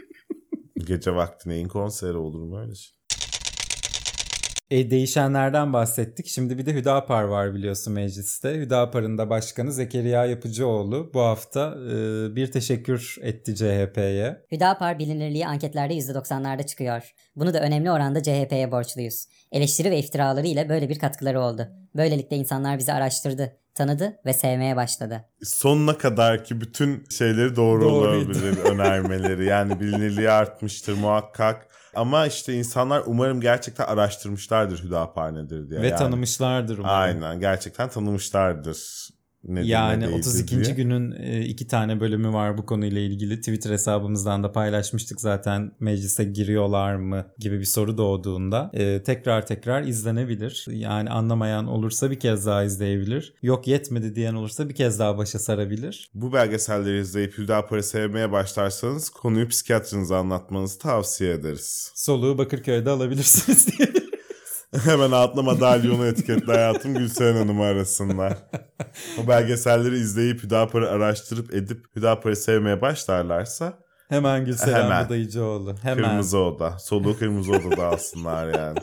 Gece vakti neyin konseri olur mu öyle şey? E, değişenlerden bahsettik. Şimdi bir de Hüdapar var biliyorsun mecliste. Hüdapar'ın da başkanı Zekeriya Yapıcıoğlu bu hafta e, bir teşekkür etti CHP'ye. Hüdapar bilinirliği anketlerde %90'larda çıkıyor. Bunu da önemli oranda CHP'ye borçluyuz. Eleştiri ve iftiraları ile böyle bir katkıları oldu. Böylelikle insanlar bizi araştırdı, tanıdı ve sevmeye başladı. Sonuna kadar ki bütün şeyleri doğru Doğruydu. olabilir önermeleri. Yani bilinirliği artmıştır muhakkak. Ama işte insanlar umarım gerçekten araştırmışlardır Hüdapar nedir diye. Ve yani. tanımışlardır umarım. Aynen gerçekten tanımışlardır. Nedir, Yani ne değildir 32. diye. günün e, iki tane bölümü var bu konuyla ilgili. Twitter hesabımızdan da paylaşmıştık zaten meclise giriyorlar mı gibi bir soru doğduğunda. E, tekrar tekrar izlenebilir. Yani anlamayan olursa bir kez daha izleyebilir. Yok yetmedi diyen olursa bir kez daha başa sarabilir. Bu belgeselleri izleyip Hüdapar'ı sevmeye başlarsanız konuyu psikiyatrınıza anlatmanızı tavsiye ederiz. Soluğu Bakırköy'de alabilirsiniz diye. Hemen altına madalyonu etiketle hayatım Gülseren Hanım arasınlar. O belgeselleri izleyip Hüdapar'ı araştırıp edip Hüdapar'ı sevmeye başlarlarsa Hemen Gülseren Hemen. Budayıcıoğlu. Hemen. kırmızı oda. Soluğu kırmızı odada alsınlar yani.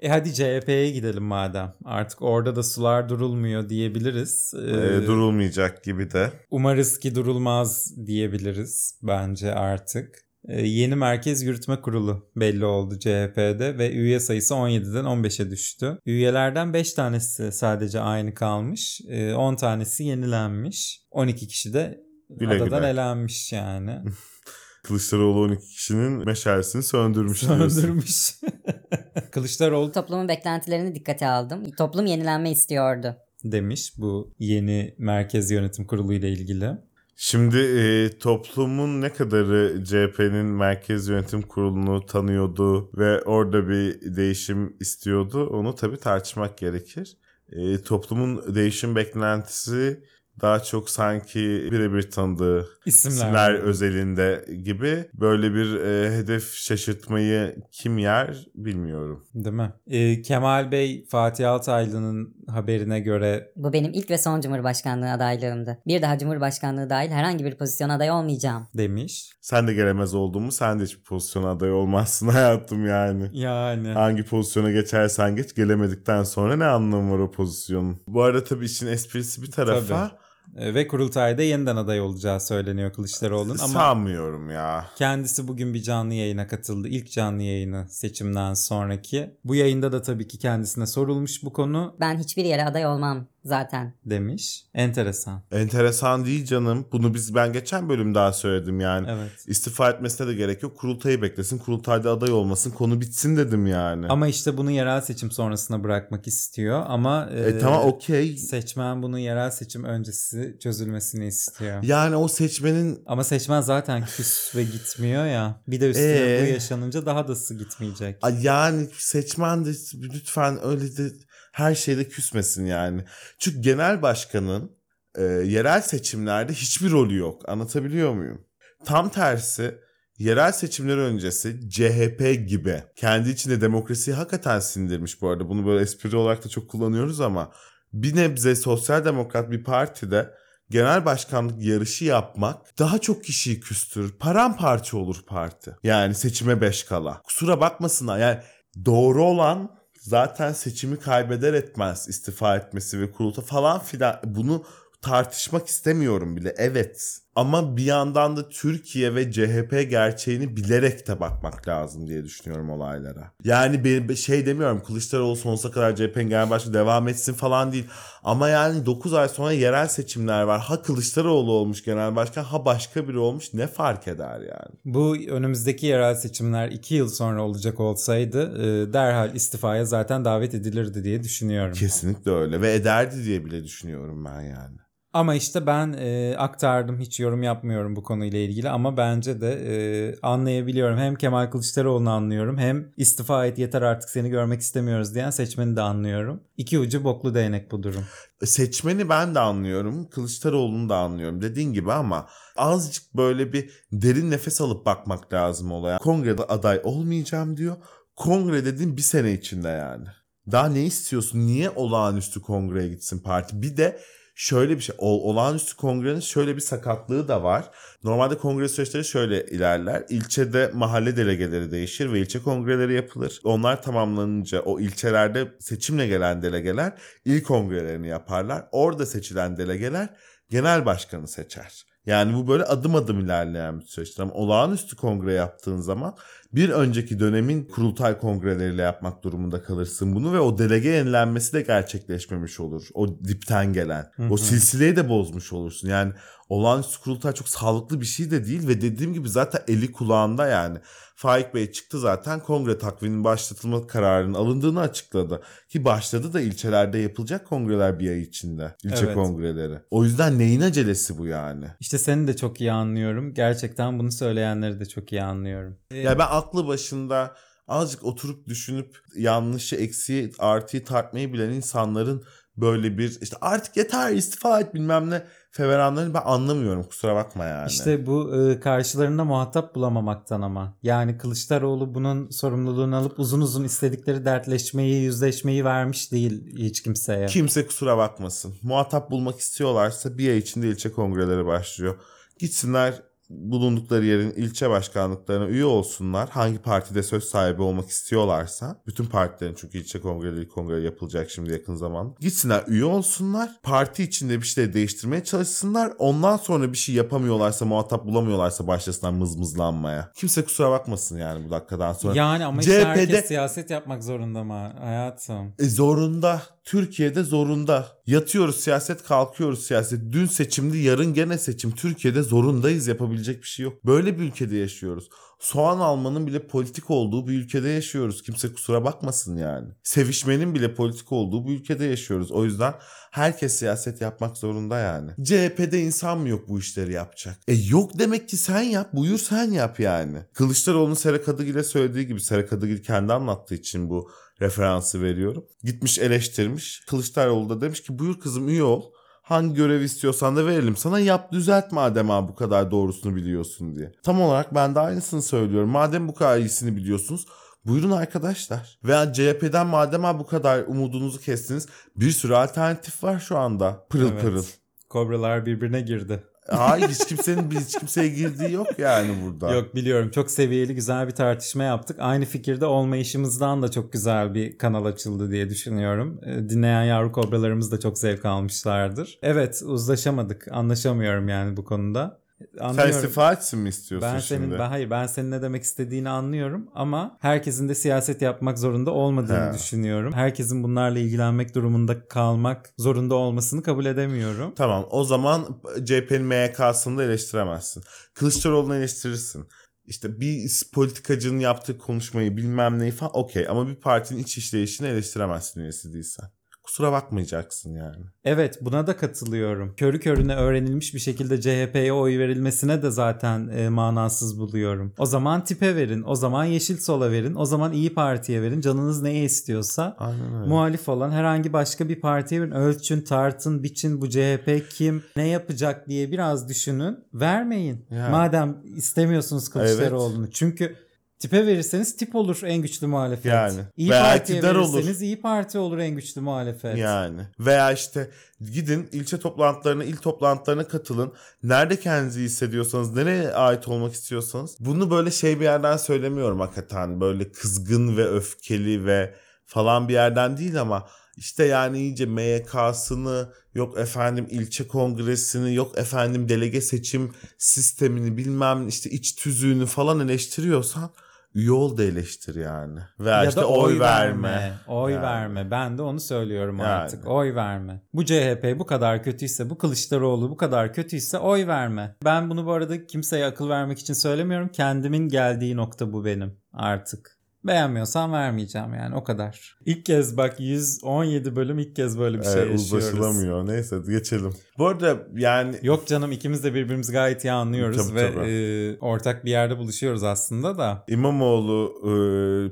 E hadi CHP'ye gidelim madem. Artık orada da sular durulmuyor diyebiliriz. Ee, Ee, durulmayacak gibi de. Umarız ki durulmaz diyebiliriz bence artık. Ee, yeni Merkez Yürütme Kurulu belli oldu CHP'de ve üye sayısı 17'den 15'e düştü. Üyelerden 5 tanesi sadece aynı kalmış. Ee, 10 tanesi yenilenmiş. 12 kişi de Güle adadan güle. elenmiş yani. Kılıçdaroğlu 12 kişinin meşalesini söndürmüş. Söndürmüş. Kılıçdaroğlu Toplumun beklentilerini dikkate aldım. Toplum yenilenme istiyordu. demiş bu yeni Merkez Yönetim Kurulu ile ilgili. Şimdi e, toplumun ne kadarı CHP'nin Merkez Yönetim Kurulu'nu tanıyordu ve orada bir değişim istiyordu onu tabii tartışmak gerekir. E, toplumun değişim beklentisi daha çok sanki birebir tanıdığı İsimler. isimler özelinde gibi böyle bir e, hedef şaşırtmayı kim yer bilmiyorum. Değil mi? Ee, Kemal Bey Fatih Altaylı'nın haberine göre Bu benim ilk ve son Cumhurbaşkanlığı adaylığımdı. Bir daha Cumhurbaşkanlığı dahil herhangi bir pozisyona aday olmayacağım. demiş. Sen de gelemez oldun mu sen de hiçbir pozisyona aday olmazsın hayatım yani. Yani Hangi pozisyona geçersen geç gelemedikten sonra ne anlamı var o pozisyonun? Bu arada tabii işin esprisi bir tarafa e, ve kurultayda yeniden aday olacağı söyleniyor Kılıçdaroğlu'nun ama sanmıyorum ya. kendisi bugün bir canlı yayına katıldı. İlk canlı yayını seçimden sonraki. Bu yayında da tabii ki kendisine sorulmuş bu konu Ben hiçbir yere aday olmam zaten. demiş. Enteresan. Enteresan değil canım. Bunu biz ben geçen bölüm daha söyledim yani. Evet. İstifa etmesine de gerek yok. Kurultayı beklesin. Kurultayda aday olmasın. Konu bitsin dedim yani. Ama işte bunu yerel seçim sonrasına bırakmak istiyor ama e, e, tamam okey. seçmen bunu yerel seçim öncesi çözülmesini istiyor. Yani o seçmenin Ama seçmen zaten küs ve gitmiyor ya. Bir de üstüne Ee? bu yaşanınca daha da gitmeyecek. Ay yani seçmen de lütfen öyle de her şeyde küsmesin yani. Çünkü genel başkanın e, yerel seçimlerde hiçbir rolü yok. Anlatabiliyor muyum? Tam tersi yerel seçimler öncesi CHP gibi kendi içinde demokrasiyi hakikaten sindirmiş bu arada. Bunu böyle espri olarak da çok kullanıyoruz ama bir nebze sosyal demokrat bir partide genel başkanlık yarışı yapmak daha çok kişiyi küstürür. Paramparça olur parti. Yani seçime beş kala. Kusura bakmasınlar yani doğru olan zaten seçimi kaybeder etmez istifa etmesi ve kurulta falan filan bunu tartışmak istemiyorum bile. Evet. Ama bir yandan da Türkiye ve CHP gerçeğini bilerek de bakmak lazım diye düşünüyorum olaylara. Yani benim şey demiyorum Kılıçdaroğlu sonsuza kadar CHP'nin genel başkanı devam etsin falan değil. Ama yani 9 ay sonra yerel seçimler var. Ha Kılıçdaroğlu olmuş genel başkan ha başka biri olmuş ne fark eder yani? Bu önümüzdeki yerel seçimler 2 yıl sonra olacak olsaydı e, derhal istifaya zaten davet edilirdi diye düşünüyorum. Kesinlikle öyle ve ederdi diye bile düşünüyorum ben yani. Ama işte ben e, aktardım hiç yorum yapmıyorum bu konuyla ilgili ama bence de e, anlayabiliyorum. Hem Kemal Kılıçdaroğlu'nu anlıyorum hem istifa et yeter artık seni görmek istemiyoruz diyen seçmeni de anlıyorum. İki ucu boklu değnek bu durum. Seçmeni ben de anlıyorum. Kılıçdaroğlu'nu da anlıyorum dediğin gibi ama azıcık böyle bir derin nefes alıp bakmak lazım olaya. Kongrede aday olmayacağım diyor. Kongre dediğin bir sene içinde yani. Daha ne istiyorsun? Niye olağanüstü kongreye gitsin parti? Bir de şöyle bir şey ol, olağanüstü kongrenin şöyle bir sakatlığı da var. Normalde kongre süreçleri şöyle ilerler. İlçede mahalle delegeleri değişir ve ilçe kongreleri yapılır. Onlar tamamlanınca o ilçelerde seçimle gelen delegeler il kongrelerini yaparlar. Orada seçilen delegeler genel başkanı seçer. Yani bu böyle adım adım ilerleyen bir süreçtir. Ama olağanüstü kongre yaptığın zaman bir önceki dönemin kurultay kongreleriyle yapmak durumunda kalırsın bunu ve o delege yenilenmesi de gerçekleşmemiş olur. O dipten gelen. Hı hı. O silsileyi de bozmuş olursun. Yani olağanüstü kurultay çok sağlıklı bir şey de değil ve dediğim gibi zaten eli kulağında yani. Faik Bey çıktı zaten kongre takviminin başlatılma kararının alındığını açıkladı. Ki başladı da ilçelerde yapılacak kongreler bir ay içinde. İlçe Evet. kongreleri. O yüzden neyin acelesi bu yani? İşte seni de çok iyi anlıyorum. Gerçekten bunu söyleyenleri de çok iyi anlıyorum. Ya ben aklı başında azıcık oturup düşünüp yanlışı, eksiği, artıyı tartmayı bilen insanların böyle bir işte artık yeter istifa et bilmem ne feveranlarını ben anlamıyorum kusura bakma yani. İşte bu e, karşılarında muhatap bulamamaktan ama. Yani Kılıçdaroğlu bunun sorumluluğunu alıp uzun uzun istedikleri dertleşmeyi, yüzleşmeyi vermiş değil hiç kimseye. Kimse kusura bakmasın. Muhatap bulmak istiyorlarsa bir ay içinde ilçe kongreleri başlıyor. Gitsinler bulundukları yerin ilçe başkanlıklarına üye olsunlar. Hangi partide söz sahibi olmak istiyorlarsa. Bütün partilerin çünkü ilçe kongreleri kongre yapılacak şimdi yakın zaman. Gitsinler üye olsunlar. Parti içinde bir şey değiştirmeye çalışsınlar. Ondan sonra bir şey yapamıyorlarsa muhatap bulamıyorlarsa başlasınlar mızmızlanmaya. Kimse kusura bakmasın yani bu dakikadan sonra. Yani ama işte CHP'de herkes siyaset yapmak zorunda mı hayatım? E, zorunda. Türkiye'de zorunda. Yatıyoruz siyaset kalkıyoruz siyaset. Dün seçimdi yarın gene seçim. Türkiye'de zorundayız yapabilecek bir şey yok. Böyle bir ülkede yaşıyoruz. Soğan almanın bile politik olduğu bir ülkede yaşıyoruz. Kimse kusura bakmasın yani. Sevişmenin bile politik olduğu bir ülkede yaşıyoruz. O yüzden herkes siyaset yapmak zorunda yani. CHP'de insan mı yok bu işleri yapacak? E yok demek ki sen yap. Buyur sen yap yani. Kılıçdaroğlu'nun Sera Kadıgil'e söylediği gibi Sera Kadıgil kendi anlattığı için bu referansı veriyorum. Gitmiş eleştirmiş. Kılıçdaroğlu da demiş ki buyur kızım üye ol. Hangi görev istiyorsan da verelim sana yap düzelt madem ha bu kadar doğrusunu biliyorsun diye. Tam olarak ben de aynısını söylüyorum. Madem bu kadar iyisini biliyorsunuz buyurun arkadaşlar. Veya CHP'den madem ha bu kadar umudunuzu kestiniz bir sürü alternatif var şu anda. Pırıl Evet. pırıl. Kobralar birbirine girdi. Hayır hiç kimsenin hiç kimseye girdiği yok yani burada. Yok biliyorum çok seviyeli güzel bir tartışma yaptık. Aynı fikirde olmayışımızdan da çok güzel bir kanal açıldı diye düşünüyorum. Ee, Dinleyen yavru kobralarımız da çok zevk almışlardır. Evet uzlaşamadık anlaşamıyorum yani bu konuda. Anlıyorum. istifa etsin mi istiyorsun Ben şimdi? senin ben hayır ben senin ne demek istediğini anlıyorum ama herkesin de siyaset yapmak zorunda olmadığını He. düşünüyorum. Herkesin bunlarla ilgilenmek durumunda kalmak zorunda olmasını kabul edemiyorum. Tamam o zaman CHP'nin MYK'sını da eleştiremezsin. Kılıçdaroğlu'nu eleştirirsin. İşte bir politikacının yaptığı konuşmayı bilmem neyi falan okey ama bir partinin iç işleyişini eleştiremezsin üyesi değilsen. Kusura bakmayacaksın yani. Evet buna da katılıyorum. Körü körüne öğrenilmiş bir şekilde CHP'ye oy verilmesine de zaten e, manasız buluyorum. O zaman tipe verin, o zaman Yeşil Sol'a verin, o zaman İyi Parti'ye verin. Canınız neye istiyorsa Aynen öyle. muhalif olan herhangi başka bir partiye verin. Ölçün, tartın, biçin bu CHP kim, ne yapacak diye biraz düşünün. Vermeyin. Yani. Madem istemiyorsunuz Kılıçdaroğlu'nu. Çünkü Tipe verirseniz tip olur en güçlü muhalefet. Yani. İyi Veya Parti'ye iktidar olur. verirseniz iyi Parti olur en güçlü muhalefet. Yani veya işte gidin ilçe toplantılarına, il toplantılarına katılın. Nerede kendinizi hissediyorsanız, nereye ait olmak istiyorsanız. Bunu böyle şey bir yerden söylemiyorum hakikaten. Böyle kızgın ve öfkeli ve falan bir yerden değil ama işte yani iyice MYK'sını yok efendim ilçe kongresini yok efendim delege seçim sistemini bilmem işte iç tüzüğünü falan eleştiriyorsan üye ol da eleştir yani. Veya ya işte da oy, verme. Oy Yani. verme. Ben de onu söylüyorum Yani. artık. Oy verme. Bu CHP bu kadar kötüyse, bu Kılıçdaroğlu bu kadar kötüyse oy verme. Ben bunu bu arada kimseye akıl vermek için söylemiyorum. Kendimin geldiği nokta bu benim artık. Beğenmiyorsan vermeyeceğim yani o kadar. İlk kez bak 117 bölüm ilk kez böyle bir şey Evet, yaşıyoruz. Neyse geçelim. Bu arada yani Yok canım ikimiz de birbirimizi gayet iyi anlıyoruz Tabii, ve tabii. e, ortak bir yerde buluşuyoruz aslında da. İmamoğlu e,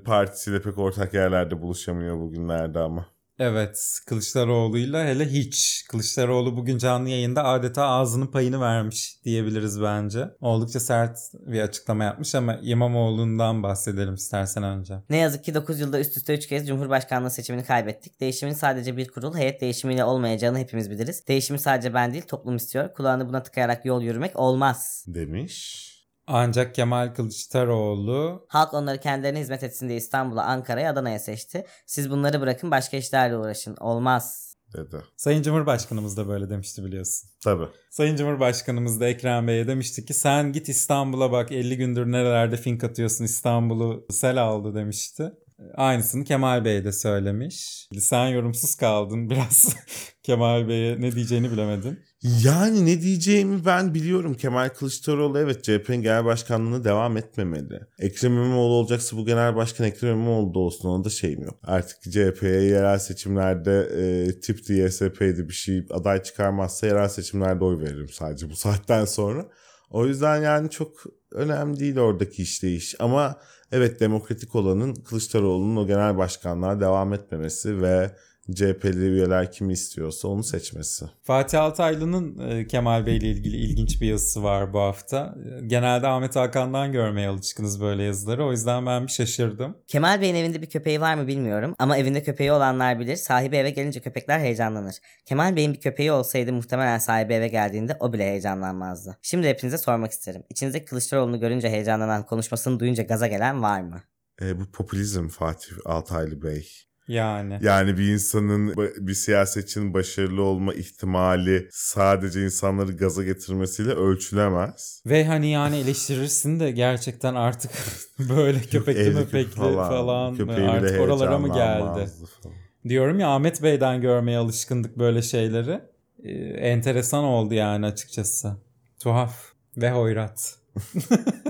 partisiyle pek ortak yerlerde buluşamıyor bugünlerde ama. Evet Kılıçdaroğlu'yla hele hiç. Kılıçdaroğlu bugün canlı yayında adeta ağzının payını vermiş diyebiliriz bence. Oldukça sert bir açıklama yapmış ama İmamoğlu'ndan bahsedelim istersen önce. Ne yazık ki 9 yılda üst üste 3 kez Cumhurbaşkanlığı seçimini kaybettik. Değişimin sadece bir kurul, heyet değişimiyle olmayacağını hepimiz biliriz. Değişimi sadece ben değil toplum istiyor. Kulağını buna tıkayarak yol yürümek olmaz. Demiş. Ancak Kemal Kılıçdaroğlu Halk onları kendilerine hizmet etsin diye İstanbul'a, Ankara'ya, Adana'ya seçti. Siz bunları bırakın başka işlerle uğraşın. Olmaz. Dedi. Sayın Cumhurbaşkanımız da böyle demişti biliyorsun. Tabii. Sayın Cumhurbaşkanımız da Ekrem Bey'e demişti ki sen git İstanbul'a bak 50 gündür nerelerde fink atıyorsun İstanbul'u sel aldı demişti. Aynısını Kemal Bey de söylemiş. Sen yorumsuz kaldın biraz Kemal Bey'e ne diyeceğini bilemedin. Yani ne diyeceğimi ben biliyorum. Kemal Kılıçdaroğlu evet CHP'nin genel başkanlığına devam etmemeli. Ekrem İmamoğlu olacaksa bu genel başkan Ekrem İmamoğlu da olsun ona da şeyim yok. Artık CHP'ye yerel seçimlerde e, tip YSP'di bir şey aday çıkarmazsa yerel seçimlerde oy veririm sadece bu saatten sonra. O yüzden yani çok önemli değil oradaki işleyiş. Ama evet demokratik olanın Kılıçdaroğlu'nun o genel başkanlığa devam etmemesi ve CHP'li üyeler kimi istiyorsa onu seçmesi. Fatih Altaylı'nın e, Kemal Bey ile ilgili ilginç bir yazısı var bu hafta. E, Genelde Ahmet Hakan'dan görmeye alışkınız böyle yazıları. O yüzden ben bir şaşırdım. Kemal Bey'in evinde bir köpeği var mı bilmiyorum ama evinde köpeği olanlar bilir. Sahibi eve gelince köpekler heyecanlanır. Kemal Bey'in bir köpeği olsaydı muhtemelen sahibi eve geldiğinde o bile heyecanlanmazdı. Şimdi hepinize sormak isterim. İçinizde Kılıçdaroğlu'nu görünce heyecanlanan, konuşmasını duyunca gaza gelen var mı? E, bu popülizm Fatih Altaylı Bey. Yani. Yani bir insanın, bir siyasetçinin başarılı olma ihtimali sadece insanları gaza getirmesiyle ölçülemez. Ve hani yani eleştirirsin de gerçekten artık böyle köpekli möpekli falan, Köpeği bile artık oralara mı geldi? falan. Diyorum ya Ahmet Bey'den görmeye alışkındık böyle şeyleri. Ee, enteresan oldu yani açıkçası. Tuhaf ve hoyrat.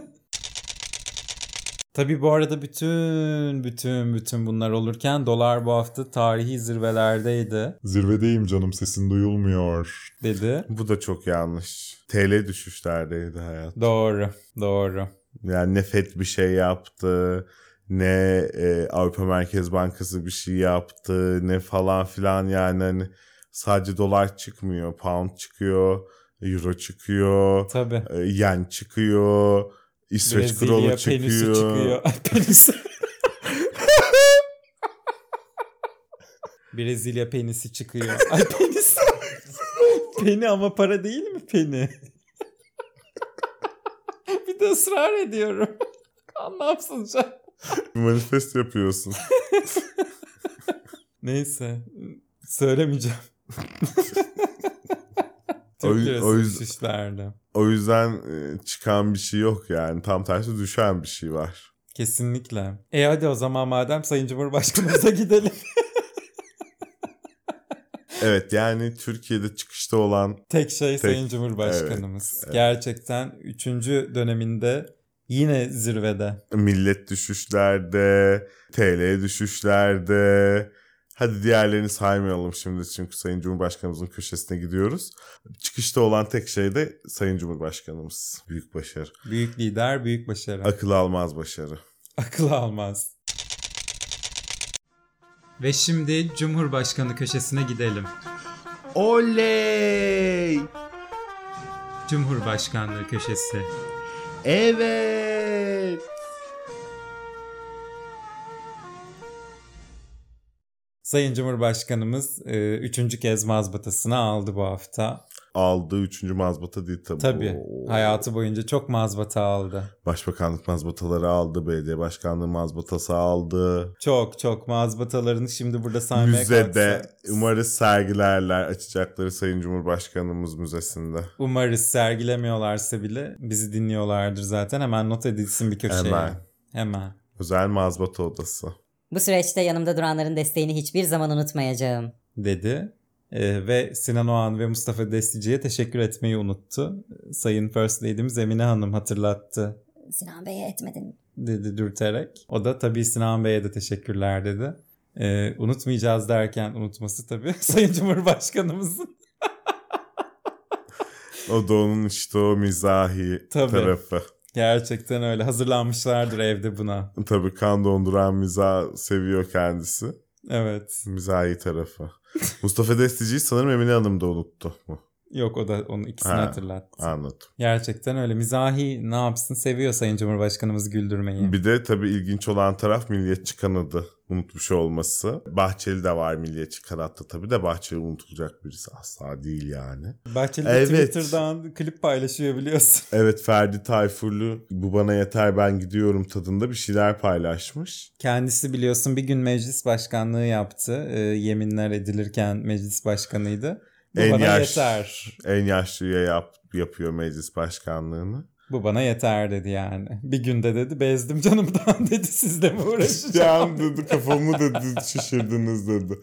Tabii bu arada bütün bütün bütün bunlar olurken dolar bu hafta tarihi zirvelerdeydi Zirvedeyim canım sesin duyulmuyor. dedi. Bu da çok yanlış. TL düşüşlerdeydi hayat. Doğru, doğru. Yani ne FED bir şey yaptı, ne e, Avrupa Merkez Bankası bir şey yaptı, ne falan filan yani hani sadece dolar çıkmıyor, pound çıkıyor, euro çıkıyor, Tabii. e, yen çıkıyor, İsveç Brezilya kralı penisi çıkıyor. çıkıyor. Penisi. Brezilya penisi çıkıyor. Ay penis. Peni ama para değil mi peni? bir de ısrar ediyorum. ne yapsın can? Manifest yapıyorsun. Neyse. Söylemeyeceğim. O Türk lirası o yüz- düşüşlerde. O yüzden e, çıkan bir şey yok yani. Tam tersi düşen bir şey var. Kesinlikle. E hadi o zaman madem Sayın Cumhurbaşkanımıza gidelim. Evet yani Türkiye'de çıkışta olan Tek şey Sayın Cumhurbaşkanımız. evet. Gerçekten 3. döneminde yine zirvede. millet düşüşlerde, TL düşüşlerde. Hadi diğerlerini saymayalım şimdi çünkü Sayın Cumhurbaşkanımızın köşesine gidiyoruz. Çıkışta olan tek şey de Sayın Cumhurbaşkanımız. Büyük başarı. Büyük lider, büyük başarı. Akıl almaz başarı. Akıl almaz. Ve şimdi Cumhurbaşkanı köşesine gidelim. Oley! Cumhurbaşkanlığı köşesi. Evet! Sayın Cumhurbaşkanımız e, üçüncü kez mazbatasını aldı bu hafta. Aldığı üçüncü mazbata değil tabii. Tabii Oo. hayatı boyunca çok mazbata aldı. Başbakanlık mazbataları aldı, belediye başkanlığı mazbatası aldı. Çok çok mazbatalarını şimdi burada saymaya Müzede kalksak. umarız sergilerler açacakları Sayın Cumhurbaşkanımız müzesinde. Umarız sergilemiyorlarsa bile bizi dinliyorlardır zaten. Hemen not edilsin bir köşeye. Hemen. Hemen. Özel mazbata odası. Bu süreçte yanımda duranların desteğini hiçbir zaman unutmayacağım. dedi. Ee, ve Sinan Oğan ve Mustafa Destici'ye teşekkür etmeyi unuttu. Sayın First Lady'miz Emine Hanım hatırlattı Sinan Bey'e etmedin. dedi dürterek. O da tabii Sinan Bey'e de teşekkürler dedi. Ee, unutmayacağız derken unutması tabii Sayın Cumhurbaşkanımızın. O da onun işte o mizahi Tabii. tarafı. Gerçekten öyle. Hazırlanmışlardır evde buna. Tabii kan donduran mizah seviyor kendisi. Evet. Mizahi tarafı. Mustafa Destici'yi sanırım Emine Hanım da unuttu mu? Yok o da onu ikisini Ha, hatırlattı. Anladım. Gerçekten öyle. Mizahi ne yapsın seviyor Sayın Cumhurbaşkanımız güldürmeyi. Bir de tabii ilginç olan taraf milliyetçi kanadı unutmuş olması. Bahçeli de var milliyetçi kanatta tabii de Bahçeli unutulacak birisi asla değil yani. Bahçeli Evet. Twitter'dan klip paylaşıyor biliyorsun. Evet Ferdi Tayfurlu bu bana yeter ben gidiyorum tadında bir şeyler paylaşmış. Kendisi biliyorsun bir gün meclis başkanlığı yaptı. Ee, yeminler edilirken meclis başkanıydı. Bu En bana yaş- yeter. En yaşlıya yap, yapıyor meclis başkanlığını. Bu bana yeter dedi yani. Bir günde dedi bezdim canımdan dedi sizle mi Ya uğraşacağım? dedi kafamı dedi şişirdiniz dedi.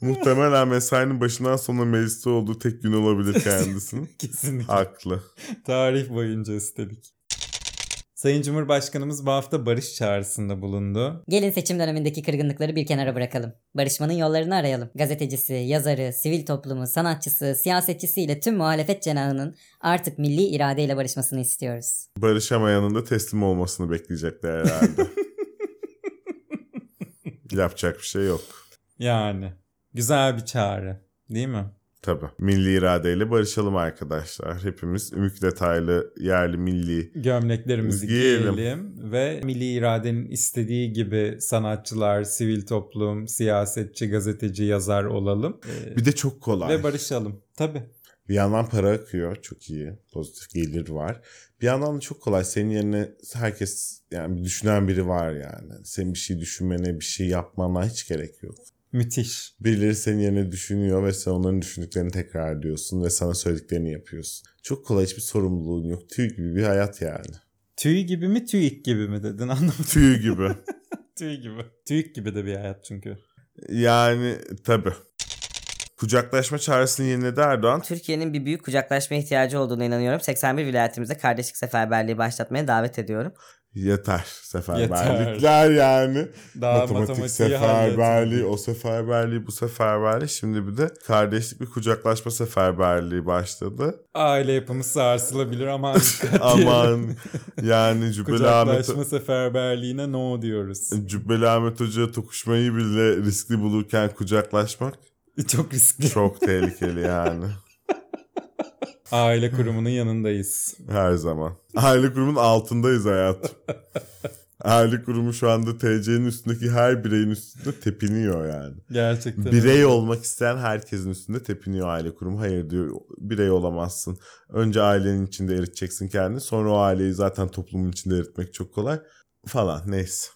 Muhtemelen mesainin başından sonra mecliste olduğu tek gün olabilir kendisinin. Kesinlikle. Haklı. Tarih boyunca üstelik. Sayın Cumhurbaşkanımız bu hafta barış çağrısında bulundu. Gelin seçim dönemindeki kırgınlıkları bir kenara bırakalım. Barışmanın yollarını arayalım. Gazetecisi, yazarı, sivil toplumu, sanatçısı, siyasetçisiyle tüm muhalefet cenahının artık milli iradeyle barışmasını istiyoruz. Barışamayanın da teslim olmasını bekleyecekler herhalde. Yapacak bir şey yok. Yani güzel bir çağrı değil mi? Tabii. Milli iradeyle barışalım arkadaşlar. Hepimiz ümük detaylı yerli milli gömleklerimizi Giyelim. giyelim ve milli iradenin istediği gibi sanatçılar, sivil toplum, siyasetçi, gazeteci, yazar olalım Ee, bir de çok kolay. ve barışalım. Tabii. Bir yandan para akıyor. Çok iyi. Pozitif gelir var. Bir yandan da çok kolay. Senin yerine herkes yani düşünen biri var yani. Senin bir şey düşünmene, bir şey yapmana hiç gerek yok. Müthiş. Birileri senin yerine düşünüyor ve sen onların düşündüklerini tekrar ediyorsun ve sana söylediklerini yapıyorsun. Çok kolay hiçbir sorumluluğun yok. Tüy gibi bir hayat yani. Tüy gibi mi, TÜİK gibi mi dedin anlamadım. Tüy gibi. Tüy gibi. TÜİK gibi de bir hayat çünkü. yani tabii. Kucaklaşma çağrısını yeniledi Erdoğan. Türkiye'nin bir büyük kucaklaşma ihtiyacı olduğuna inanıyorum. 81 vilayetimizde kardeşlik seferberliği başlatmaya davet ediyorum. Yeter seferberlikler yani. Daha Matematik seferberliği, halletmedik. o seferberliği, bu seferberliği. Şimdi bir de kardeşlik bir kucaklaşma seferberliği başladı. Aile yapımız sarsılabilir ama dikkat diyelim. Aman yani Cübbeli Ahmet, Kucaklaşma seferberliğine no diyoruz. Cübbeli Ahmet Hoca tokuşmayı bile riskli bulurken kucaklaşmak Çok riskli. çok tehlikeli yani. Aile kurumunun yanındayız. Her zaman. Aile kurumunun altındayız hayatım. Aile kurumu şu anda TC'nin üstündeki her bireyin üstünde tepiniyor yani. Gerçekten. Birey öyle. olmak isteyen herkesin üstünde tepiniyor aile kurumu. Hayır diyor birey olamazsın. Önce ailenin içinde eriteceksin kendini. Sonra o aileyi zaten toplumun içinde eritmek çok kolay. Falan neyse.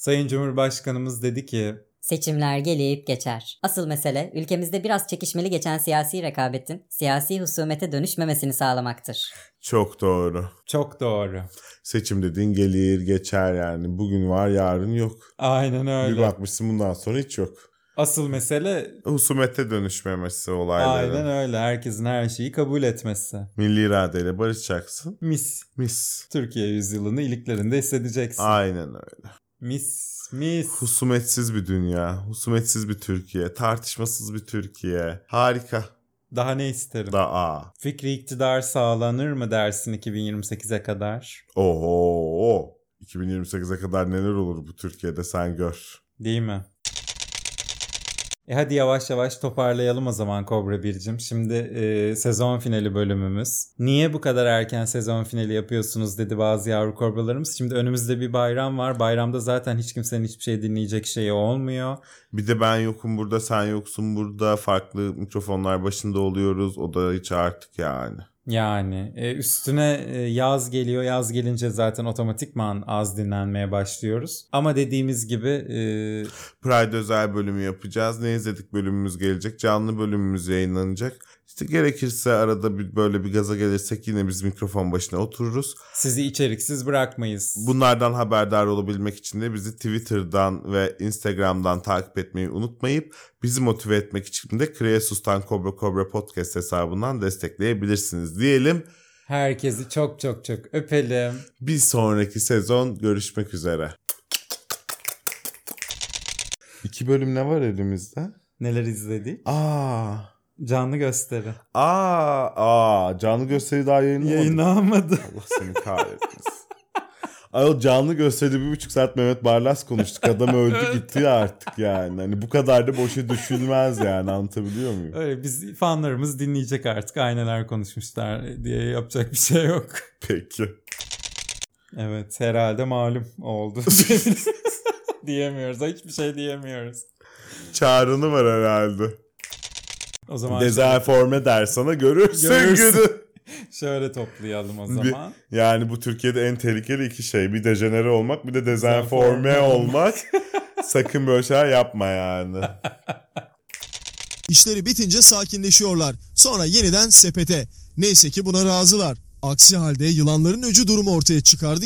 Sayın Cumhurbaşkanımız dedi ki Seçimler gelip geçer. Asıl mesele ülkemizde biraz çekişmeli geçen siyasi rekabetin siyasi husumete dönüşmemesini sağlamaktır. Çok doğru. çok doğru. Seçim dediğin gelir geçer yani. Bugün var yarın yok. Aynen Bir öyle. bakmışsın bundan sonra hiç yok. Asıl mesele Husumete dönüşmemesi olayların. aynen öyle. Herkesin her şeyi kabul etmesi. Milli iradeyle barışacaksın. Mis. Mis. Türkiye yüzyılını iliklerinde hissedeceksin. Aynen öyle. Mis. Mis. Husumetsiz bir dünya. Husumetsiz bir Türkiye. Tartışmasız bir Türkiye. Harika. Daha ne isterim? Da a. Fikri iktidar sağlanır mı dersin 2028'e kadar? Oho. 2028'e kadar neler olur bu Türkiye'de sen gör. Değil mi? E hadi yavaş yavaş toparlayalım o zaman Kobra Bircim. Şimdi e, sezon finali bölümümüz. Niye bu kadar erken sezon finali yapıyorsunuz dedi bazı yavru kobralarımız. Şimdi önümüzde bir bayram var. Bayramda zaten hiç kimsenin hiçbir şey dinleyecek şeyi olmuyor. Bir de ben yokum burada sen yoksun burada farklı mikrofonlar başında oluyoruz. O da hiç artık yani. Yani e, üstüne e, yaz geliyor. Yaz gelince zaten otomatikman az dinlenmeye başlıyoruz. Ama dediğimiz gibi e, Pride özel bölümü yapacağız. Ne izledik bölümümüz gelecek. Canlı bölümümüz yayınlanacak. İşte gerekirse arada bir böyle bir gaza gelirsek yine biz mikrofon başına otururuz. sizi içeriksiz bırakmayız. Bunlardan haberdar olabilmek için de bizi Twitter'dan ve Instagram'dan takip etmeyi unutmayıp bizi motive etmek için de Kreasus'tan Kobra Kobra Podcast hesabından destekleyebilirsiniz diyelim. Herkesi çok çok çok öpelim. Bir sonraki sezon görüşmek üzere. İki bölüm ne var elimizde? Neler izledik? Aa, Canlı gösteri. aa, aa, canlı gösteri daha yayınlamadık. Yayınlanmadı. Allah seni kahretmesin. Ayol canlı gösteride bir buçuk saat Mehmet Barlas konuştuk. Adam öldü gitti artık yani. Hani bu kadar da boşa düşünmez yani anlatabiliyor muyum? Öyle biz fanlarımız dinleyecek artık ayneler konuşmuşlar diye yapacak bir şey yok. Peki. Evet herhalde malum oldu. diyemiyoruz. Hiçbir şey diyemiyoruz. Çağrını var herhalde. O zaman Dezenforme der sana görürsün Görürsün. günü. şöyle toplayalım o Bir- zaman. Yani bu Türkiye'de en tehlikeli iki şey. Bir dejenere olmak bir de dezenforme Dezenforme olmak. Sakın böyle şeyler yapma yani. İşleri bitince sakinleşiyorlar. Sonra yeniden sepete. Neyse ki buna razılar. Aksi halde yılanların öcü durumu ortaya çıkardı.